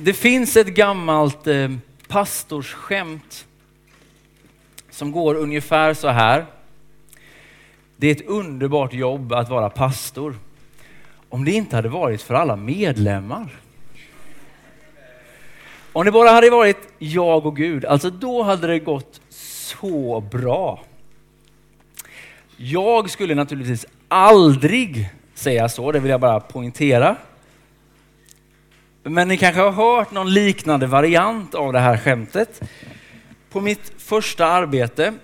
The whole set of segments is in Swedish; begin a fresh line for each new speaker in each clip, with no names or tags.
Det finns ett gammalt eh, pastorsskämt som går ungefär så här. Det är ett underbart jobb att vara pastor. Om det inte hade varit för alla medlemmar. Om det bara hade varit jag och Gud, alltså då hade det gått så bra. Jag skulle naturligtvis aldrig säga så, det vill jag bara poängtera. Men ni kanske har hört någon liknande variant av det här skämtet. På mitt första arbete,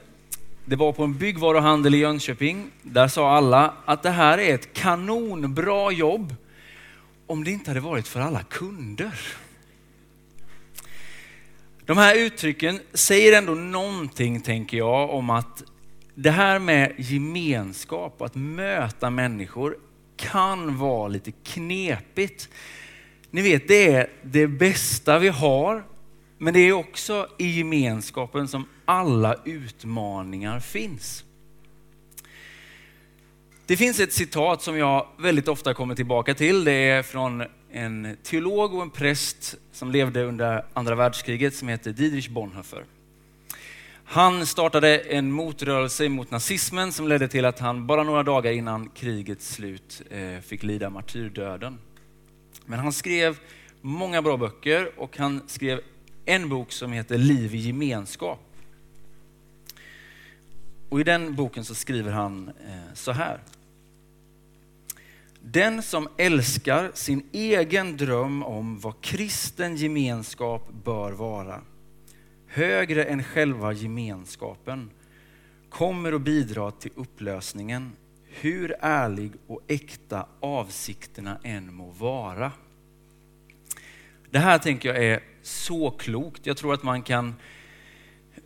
det var på en byggvaruhandel i Jönköping, där sa alla att det här är ett kanonbra jobb om det inte hade varit för alla kunder. De här uttrycken säger ändå någonting, tänker jag, om att det här med gemenskap och att möta människor kan vara lite knepigt. Ni vet, det är det bästa vi har, men det är också i gemenskapen som alla utmaningar finns. Det finns ett citat som jag väldigt ofta kommer tillbaka till. Det är från en teolog och en präst som levde under andra världskriget som heter Dietrich Bonhoeffer. Han startade en motrörelse mot nazismen som ledde till att han bara några dagar innan krigets slut eh, fick lida martyrdöden. Men han skrev många bra böcker och han skrev en bok som heter Liv i gemenskap. Och I den boken så skriver han eh, så här. Den som älskar sin egen dröm om vad kristen gemenskap bör vara, högre än själva gemenskapen, kommer att bidra till upplösningen, hur ärlig och äkta avsikterna än må vara. Det här tänker jag är så klokt. Jag tror att man kan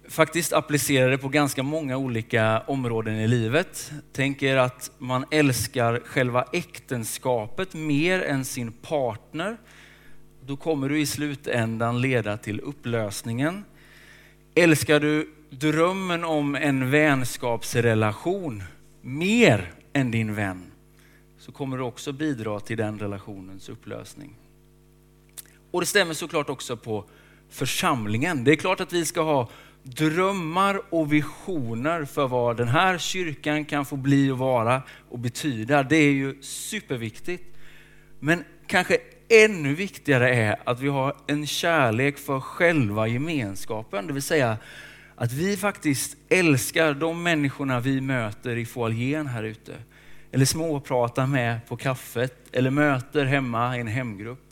faktiskt applicera det på ganska många olika områden i livet. Tänker att man älskar själva äktenskapet mer än sin partner. Då kommer du i slutändan leda till upplösningen. Älskar du drömmen om en vänskapsrelation mer än din vän så kommer du också bidra till den relationens upplösning. Och det stämmer såklart också på församlingen. Det är klart att vi ska ha drömmar och visioner för vad den här kyrkan kan få bli och vara och betyda. Det är ju superviktigt. Men kanske ännu viktigare är att vi har en kärlek för själva gemenskapen. Det vill säga att vi faktiskt älskar de människorna vi möter i foajén här ute. Eller småpratar med på kaffet eller möter hemma i en hemgrupp.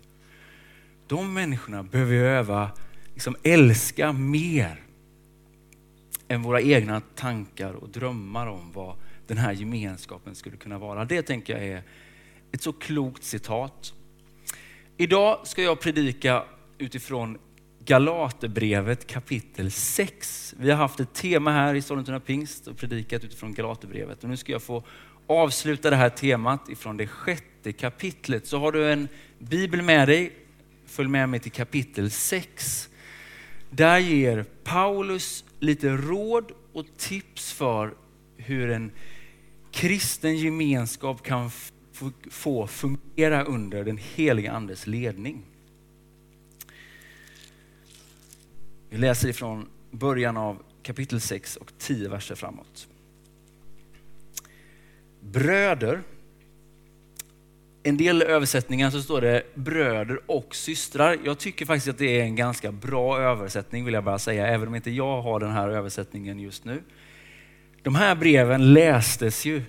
De människorna behöver vi öva liksom älska mer än våra egna tankar och drömmar om vad den här gemenskapen skulle kunna vara. Det tänker jag är ett så klokt citat. Idag ska jag predika utifrån Galaterbrevet kapitel 6. Vi har haft ett tema här i Sollentuna pingst och predikat utifrån Galaterbrevet. Och nu ska jag få avsluta det här temat ifrån det sjätte kapitlet. Så har du en bibel med dig, följ med mig till kapitel 6. Där ger Paulus lite råd och tips för hur en kristen gemenskap kan få fungera under den heliga andes ledning. Vi läser ifrån början av kapitel 6 och 10 verser framåt. Bröder en del översättningar så står det bröder och systrar. Jag tycker faktiskt att det är en ganska bra översättning vill jag bara säga, även om inte jag har den här översättningen just nu. De här breven lästes ju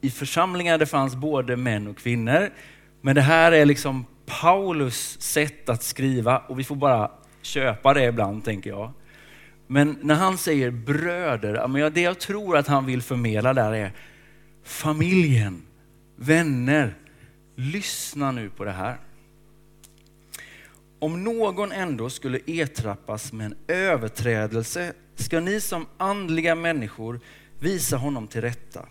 i församlingar där det fanns både män och kvinnor. Men det här är liksom Paulus sätt att skriva och vi får bara köpa det ibland tänker jag. Men när han säger bröder, det jag tror att han vill förmedla där är familjen, vänner, Lyssna nu på det här. Om någon ändå skulle ertrappas med en överträdelse ska ni som andliga människor visa honom till rätta.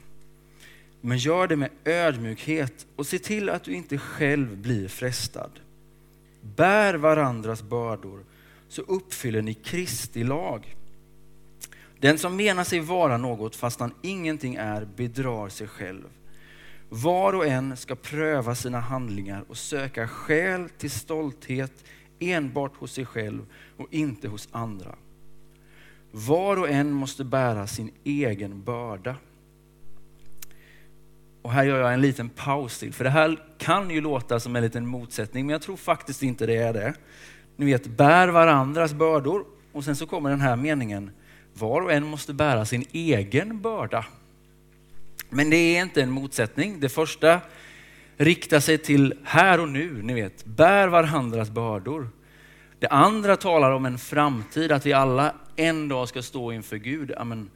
Men gör det med ödmjukhet och se till att du inte själv blir frestad. Bär varandras bördor så uppfyller ni Kristi lag. Den som menar sig vara något fast han ingenting är bedrar sig själv. Var och en ska pröva sina handlingar och söka skäl till stolthet enbart hos sig själv och inte hos andra. Var och en måste bära sin egen börda. Och här gör jag en liten paus till, för det här kan ju låta som en liten motsättning, men jag tror faktiskt inte det är det. Ni vet, bär varandras bördor. Och sen så kommer den här meningen, var och en måste bära sin egen börda. Men det är inte en motsättning. Det första riktar sig till här och nu, ni vet, bär varandras bördor. Det andra talar om en framtid, att vi alla en dag ska stå inför Gud. Amen,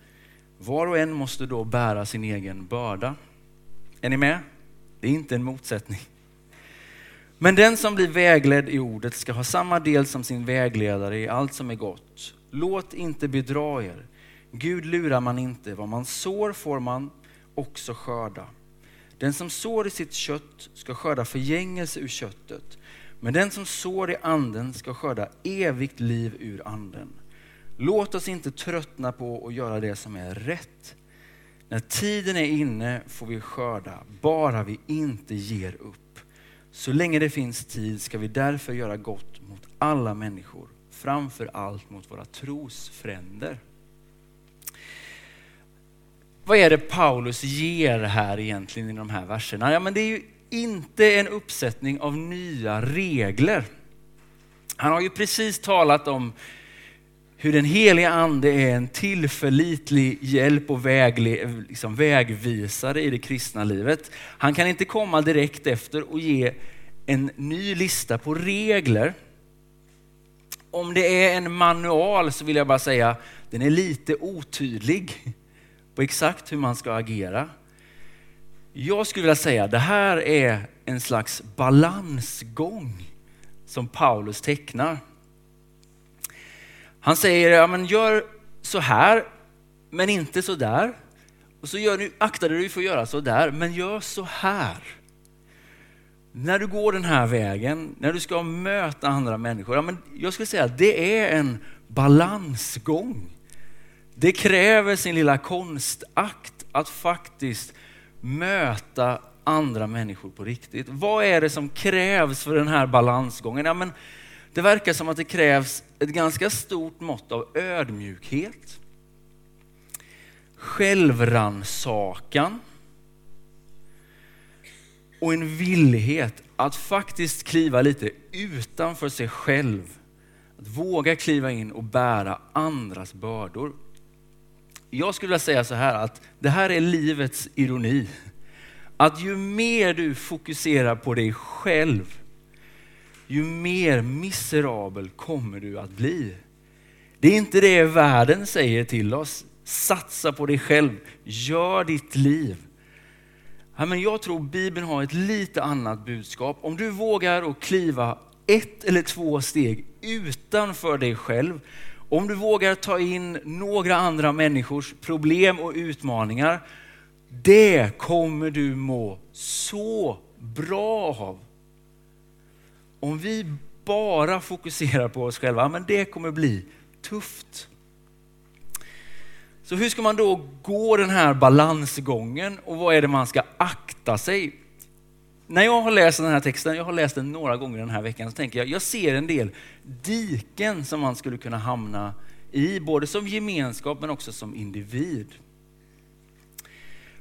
var och en måste då bära sin egen börda. Är ni med? Det är inte en motsättning. Men den som blir vägledd i ordet ska ha samma del som sin vägledare i allt som är gott. Låt inte bedra er. Gud lurar man inte. Vad man sår får man också skörda. Den som sår i sitt kött ska skörda förgängelse ur köttet. Men den som sår i anden ska skörda evigt liv ur anden. Låt oss inte tröttna på att göra det som är rätt. När tiden är inne får vi skörda, bara vi inte ger upp. Så länge det finns tid ska vi därför göra gott mot alla människor, framför allt mot våra trosfränder. Vad är det Paulus ger här egentligen i de här verserna? Ja, men det är ju inte en uppsättning av nya regler. Han har ju precis talat om hur den heliga ande är en tillförlitlig hjälp och vägle, liksom vägvisare i det kristna livet. Han kan inte komma direkt efter och ge en ny lista på regler. Om det är en manual så vill jag bara säga, den är lite otydlig på exakt hur man ska agera. Jag skulle vilja säga det här är en slags balansgång som Paulus tecknar. Han säger, ja, men gör så här, men inte så där. Och så gör du, akta dig för att göra så där, men gör så här. När du går den här vägen, när du ska möta andra människor, ja, men jag skulle säga att det är en balansgång. Det kräver sin lilla konstakt att faktiskt möta andra människor på riktigt. Vad är det som krävs för den här balansgången? Ja, men det verkar som att det krävs ett ganska stort mått av ödmjukhet, självrannsakan och en villighet att faktiskt kliva lite utanför sig själv. Att våga kliva in och bära andras bördor. Jag skulle vilja säga så här att det här är livets ironi. Att ju mer du fokuserar på dig själv, ju mer miserabel kommer du att bli. Det är inte det världen säger till oss. Satsa på dig själv, gör ditt liv. Ja, men jag tror Bibeln har ett lite annat budskap. Om du vågar att kliva ett eller två steg utanför dig själv, om du vågar ta in några andra människors problem och utmaningar, det kommer du må så bra av. Om vi bara fokuserar på oss själva, men det kommer bli tufft. Så hur ska man då gå den här balansgången och vad är det man ska akta sig? När jag har läst den här texten, jag har läst den några gånger den här veckan, så tänker jag, jag ser en del diken som man skulle kunna hamna i, både som gemenskap men också som individ.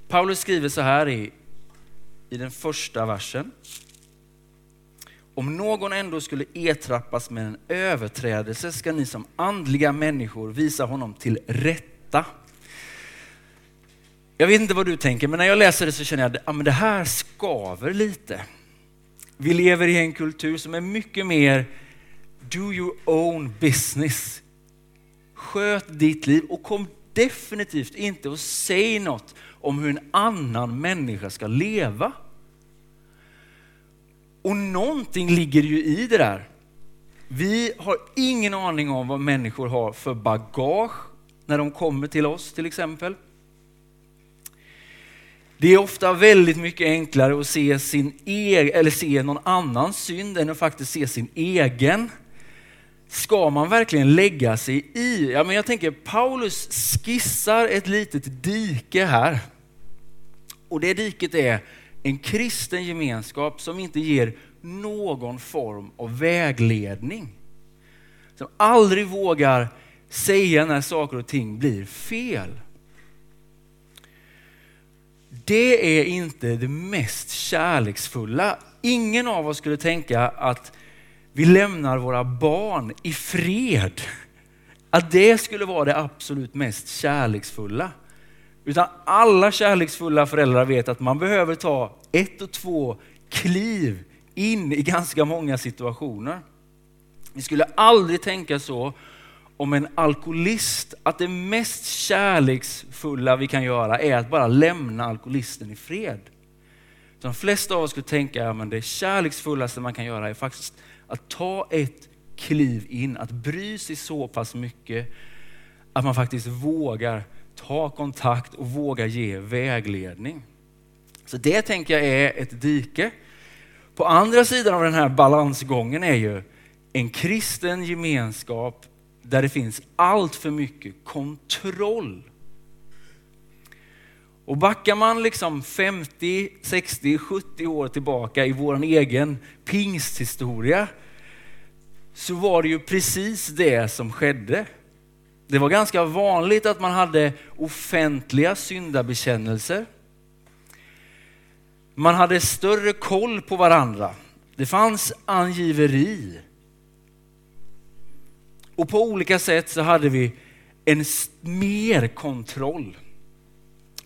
Paulus skriver så här i, i den första versen. Om någon ändå skulle ertrappas med en överträdelse ska ni som andliga människor visa honom till rätta. Jag vet inte vad du tänker, men när jag läser det så känner jag att ja, det här skaver lite. Vi lever i en kultur som är mycket mer do your own business. Sköt ditt liv och kom definitivt inte och säg något om hur en annan människa ska leva. Och någonting ligger ju i det där. Vi har ingen aning om vad människor har för bagage när de kommer till oss till exempel. Det är ofta väldigt mycket enklare att se, sin egen, eller se någon annans synd än att faktiskt se sin egen. Ska man verkligen lägga sig i? Ja, men jag tänker Paulus skissar ett litet dike här. Och det diket är en kristen gemenskap som inte ger någon form av vägledning. som aldrig vågar säga när saker och ting blir fel. Det är inte det mest kärleksfulla. Ingen av oss skulle tänka att vi lämnar våra barn i fred. Att det skulle vara det absolut mest kärleksfulla. Utan alla kärleksfulla föräldrar vet att man behöver ta ett och två kliv in i ganska många situationer. Vi skulle aldrig tänka så om en alkoholist, att det mest kärleksfulla vi kan göra är att bara lämna alkoholisten i fred. De flesta av oss skulle tänka att det kärleksfullaste man kan göra är faktiskt att ta ett kliv in, att bry sig så pass mycket att man faktiskt vågar ta kontakt och våga ge vägledning. Så det tänker jag är ett dike. På andra sidan av den här balansgången är ju en kristen gemenskap där det finns allt för mycket kontroll. Och backar man liksom 50, 60, 70 år tillbaka i vår egen pingsthistoria så var det ju precis det som skedde. Det var ganska vanligt att man hade offentliga syndabekännelser. Man hade större koll på varandra. Det fanns angiveri. Och på olika sätt så hade vi en mer kontroll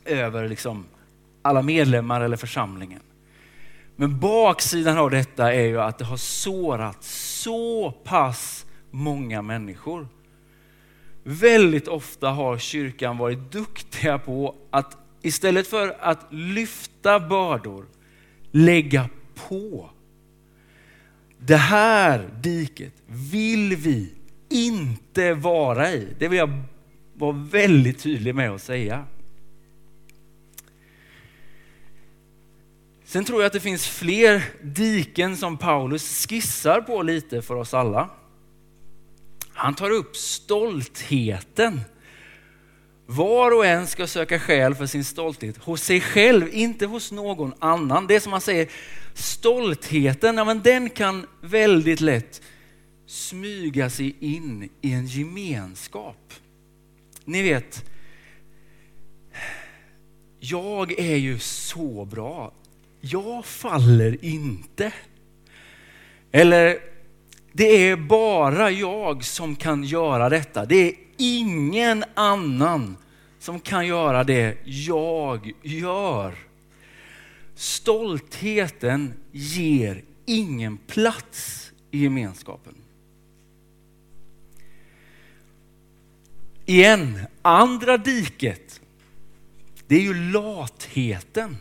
över liksom alla medlemmar eller församlingen. Men baksidan av detta är ju att det har sårat så pass många människor. Väldigt ofta har kyrkan varit duktiga på att istället för att lyfta bördor, lägga på. Det här diket vill vi inte vara i. Det vill jag vara väldigt tydlig med att säga. Sen tror jag att det finns fler diken som Paulus skissar på lite för oss alla. Han tar upp stoltheten. Var och en ska söka skäl för sin stolthet hos sig själv, inte hos någon annan. Det är som han säger, stoltheten, ja, men den kan väldigt lätt smyga sig in i en gemenskap. Ni vet, jag är ju så bra. Jag faller inte. Eller, det är bara jag som kan göra detta. Det är ingen annan som kan göra det jag gör. Stoltheten ger ingen plats i gemenskapen. Igen, andra diket, det är ju latheten.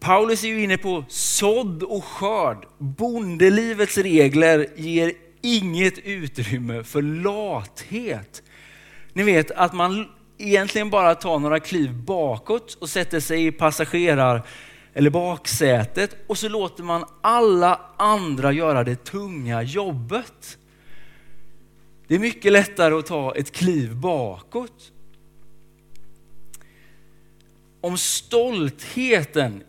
Paulus är ju inne på sådd och skörd. Bondelivets regler ger inget utrymme för lathet. Ni vet att man egentligen bara tar några kliv bakåt och sätter sig i passagerar eller baksätet och så låter man alla andra göra det tunga jobbet. Det är mycket lättare att ta ett kliv bakåt. Om stoltheten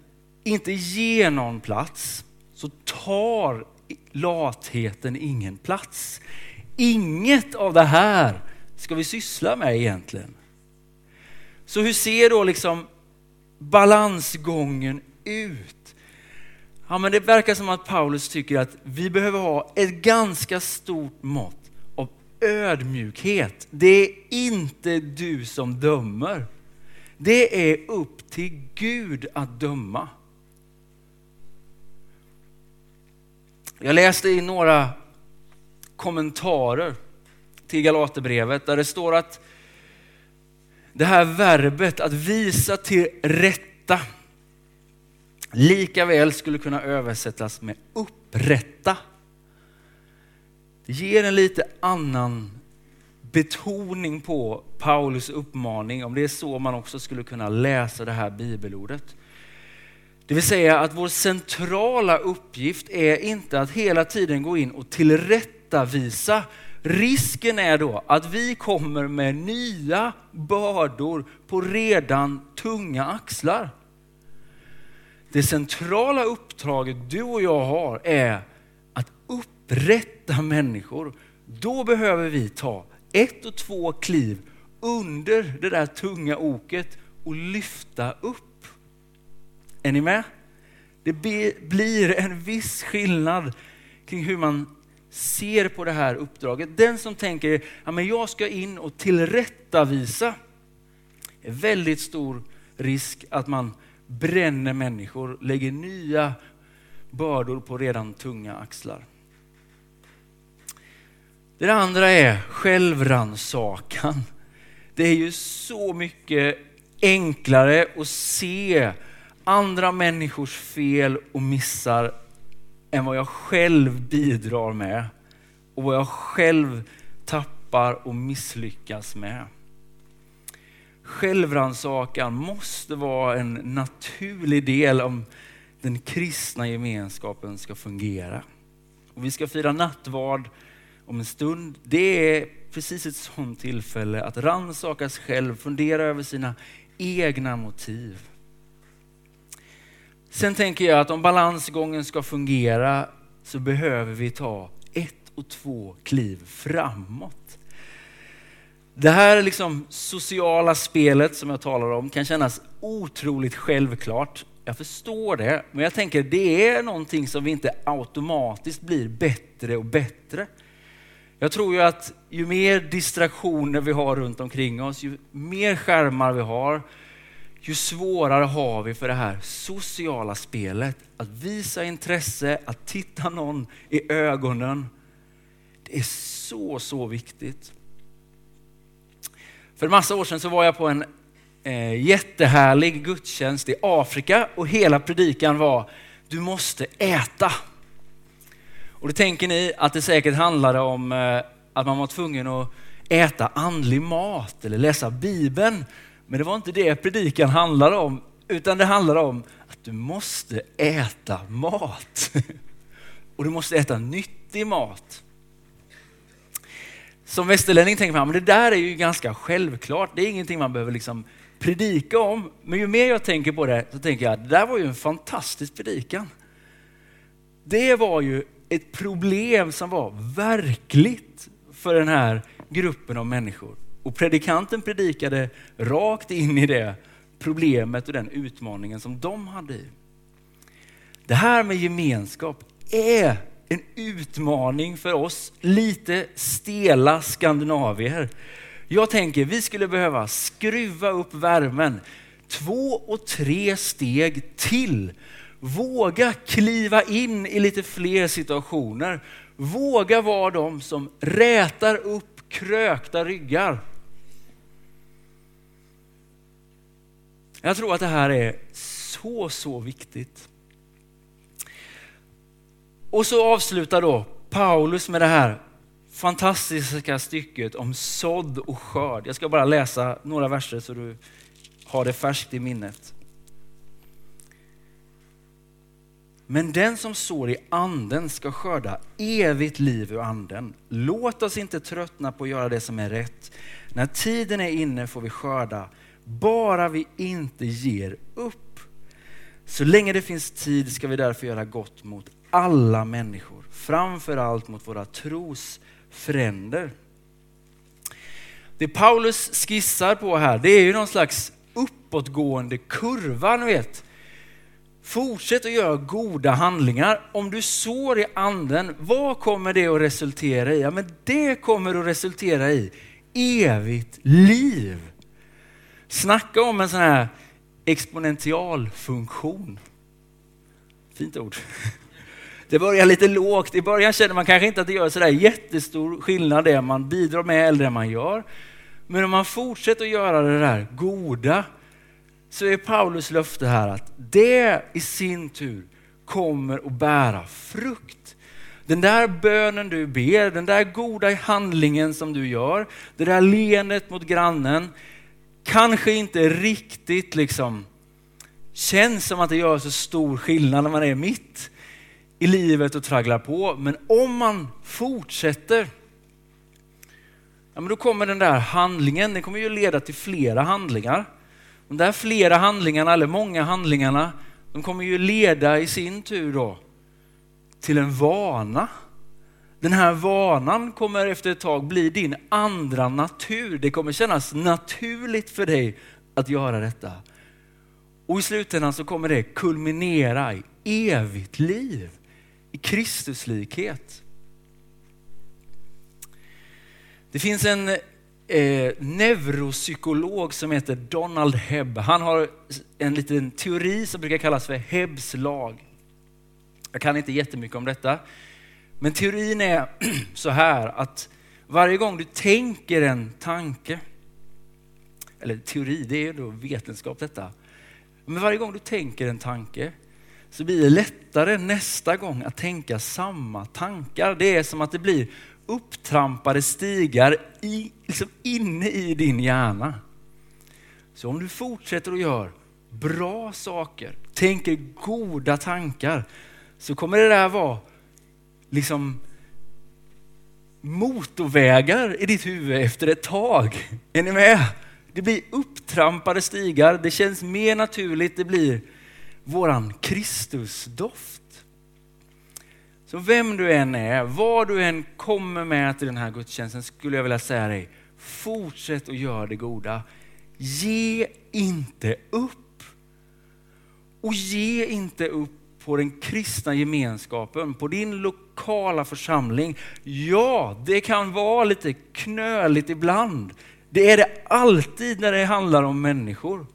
inte ger någon plats så tar latheten ingen plats. Inget av det här ska vi syssla med egentligen. Så hur ser då liksom balansgången ut? Ja, men det verkar som att Paulus tycker att vi behöver ha ett ganska stort mått av ödmjukhet. Det är inte du som dömer. Det är upp till Gud att döma. Jag läste i några kommentarer till Galaterbrevet där det står att det här verbet att visa till rätta lika väl skulle kunna översättas med upprätta. Det ger en lite annan betoning på Paulus uppmaning, om det är så man också skulle kunna läsa det här bibelordet. Det vill säga att vår centrala uppgift är inte att hela tiden gå in och tillrättavisa. Risken är då att vi kommer med nya bördor på redan tunga axlar. Det centrala uppdraget du och jag har är att upprätta människor, då behöver vi ta ett och två kliv under det där tunga oket och lyfta upp. Är ni med? Det blir en viss skillnad kring hur man ser på det här uppdraget. Den som tänker att ja, jag ska in och tillrättavisa, är väldigt stor risk att man bränner människor, lägger nya bördor på redan tunga axlar. Det andra är självrannsakan. Det är ju så mycket enklare att se andra människors fel och missar än vad jag själv bidrar med och vad jag själv tappar och misslyckas med. Självrannsakan måste vara en naturlig del om den kristna gemenskapen ska fungera. Och vi ska fira nattvard om en stund. Det är precis ett sådant tillfälle att rannsaka sig själv, fundera över sina egna motiv. Sen tänker jag att om balansgången ska fungera så behöver vi ta ett och två kliv framåt. Det här liksom sociala spelet som jag talar om kan kännas otroligt självklart. Jag förstår det, men jag tänker det är någonting som vi inte automatiskt blir bättre och bättre. Jag tror ju att ju mer distraktioner vi har runt omkring oss, ju mer skärmar vi har, ju svårare har vi för det här sociala spelet. Att visa intresse, att titta någon i ögonen. Det är så, så viktigt. För en massa år sedan så var jag på en eh, jättehärlig gudstjänst i Afrika och hela predikan var du måste äta. Och då tänker ni att det säkert handlade om eh, att man var tvungen att äta andlig mat eller läsa Bibeln. Men det var inte det predikan handlade om, utan det handlade om att du måste äta mat. Och du måste äta nyttig mat. Som västerlänning tänker man, men det där är ju ganska självklart. Det är ingenting man behöver liksom predika om. Men ju mer jag tänker på det så tänker jag, det där var ju en fantastisk predikan. Det var ju ett problem som var verkligt för den här gruppen av människor. Och predikanten predikade rakt in i det problemet och den utmaningen som de hade i. Det här med gemenskap är en utmaning för oss lite stela skandinavier. Jag tänker vi skulle behöva skruva upp värmen två och tre steg till. Våga kliva in i lite fler situationer. Våga vara de som rätar upp krökta ryggar. Jag tror att det här är så, så viktigt. Och så avslutar då Paulus med det här fantastiska stycket om sådd och skörd. Jag ska bara läsa några verser så du har det färskt i minnet. Men den som sår i anden ska skörda evigt liv ur anden. Låt oss inte tröttna på att göra det som är rätt. När tiden är inne får vi skörda, bara vi inte ger upp. Så länge det finns tid ska vi därför göra gott mot alla människor, framför allt mot våra trosfränder. Det Paulus skissar på här, det är ju någon slags uppåtgående kurva, ni vet. Fortsätt att göra goda handlingar. Om du sår i anden, vad kommer det att resultera i? Ja, men det kommer att resultera i evigt liv. Snacka om en sån här exponentialfunktion. Fint ord. Det börjar lite lågt. I början känner man kanske inte att det gör sådär jättestor skillnad det man bidrar med eller det man gör. Men om man fortsätter att göra det där goda så är Paulus löfte här att det i sin tur kommer att bära frukt. Den där bönen du ber, den där goda handlingen som du gör, det där leendet mot grannen, kanske inte riktigt liksom känns som att det gör så stor skillnad när man är mitt i livet och tragglar på. Men om man fortsätter, ja, men då kommer den där handlingen, den kommer ju leda till flera handlingar. De där flera handlingarna, eller många handlingarna, de kommer ju leda i sin tur då till en vana. Den här vanan kommer efter ett tag bli din andra natur. Det kommer kännas naturligt för dig att göra detta. Och i slutändan så kommer det kulminera i evigt liv, i Kristuslikhet. Det finns en eh, neuropsykolog som heter Donald Hebb. Han har en liten teori som brukar kallas för Hebbs lag. Jag kan inte jättemycket om detta. Men teorin är så här att varje gång du tänker en tanke, eller teori, det är då vetenskap detta. Men varje gång du tänker en tanke så blir det lättare nästa gång att tänka samma tankar. Det är som att det blir upptrampade stigar i, liksom inne i din hjärna. Så om du fortsätter att göra bra saker, tänker goda tankar, så kommer det där vara liksom motorvägar i ditt huvud efter ett tag. Är ni med? Det blir upptrampade stigar, det känns mer naturligt, det blir våran Kristusdoft. Så vem du än är, vad du än kommer med till den här gudstjänsten skulle jag vilja säga dig, fortsätt att göra det goda. Ge inte upp. Och ge inte upp på den kristna gemenskapen, på din lokala församling. Ja, det kan vara lite knöligt ibland. Det är det alltid när det handlar om människor.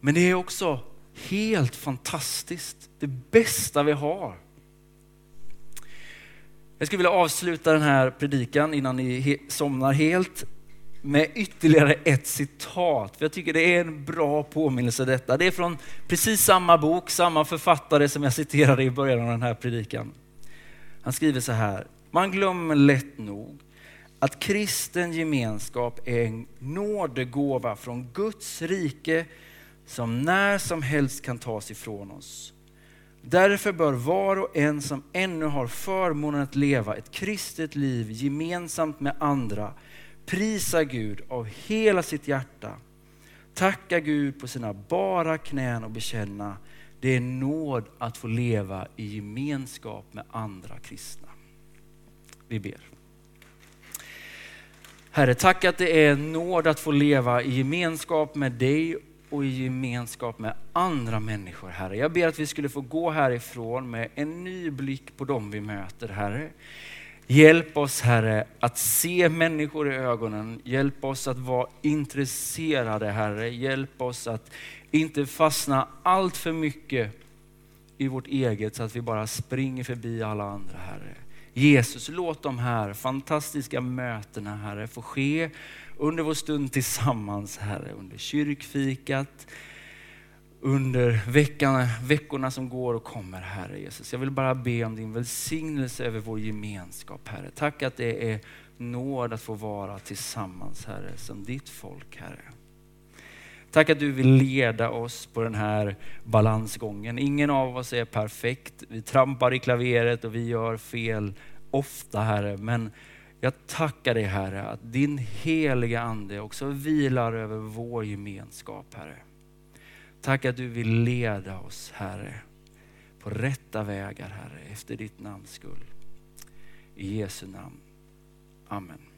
Men det är också helt fantastiskt. Det bästa vi har. Jag skulle vilja avsluta den här predikan innan ni somnar helt med ytterligare ett citat. För jag tycker det är en bra påminnelse detta. Det är från precis samma bok, samma författare som jag citerade i början av den här predikan. Han skriver så här, man glömmer lätt nog att kristen gemenskap är en nådegåva från Guds rike som när som helst kan tas ifrån oss. Därför bör var och en som ännu har förmånen att leva ett kristet liv gemensamt med andra prisa Gud av hela sitt hjärta, tacka Gud på sina bara knän och bekänna det är nåd att få leva i gemenskap med andra kristna. Vi ber. Herre, tack att det är nåd att få leva i gemenskap med dig och i gemenskap med andra människor, Herre. Jag ber att vi skulle få gå härifrån med en ny blick på dem vi möter, Herre. Hjälp oss Herre att se människor i ögonen. Hjälp oss att vara intresserade Herre. Hjälp oss att inte fastna allt för mycket i vårt eget så att vi bara springer förbi alla andra Herre. Jesus, låt de här fantastiska mötena Herre få ske under vår stund tillsammans Herre, under kyrkfikat, under veckan, veckorna som går och kommer Herre Jesus. Jag vill bara be om din välsignelse över vår gemenskap Herre. Tack att det är nåd att få vara tillsammans Herre, som ditt folk Herre. Tack att du vill leda oss på den här balansgången. Ingen av oss är perfekt. Vi trampar i klaveret och vi gör fel ofta Herre. Men jag tackar dig Herre att din heliga Ande också vilar över vår gemenskap Herre. Tack att du vill leda oss Herre på rätta vägar Herre efter ditt namns skull. I Jesu namn. Amen.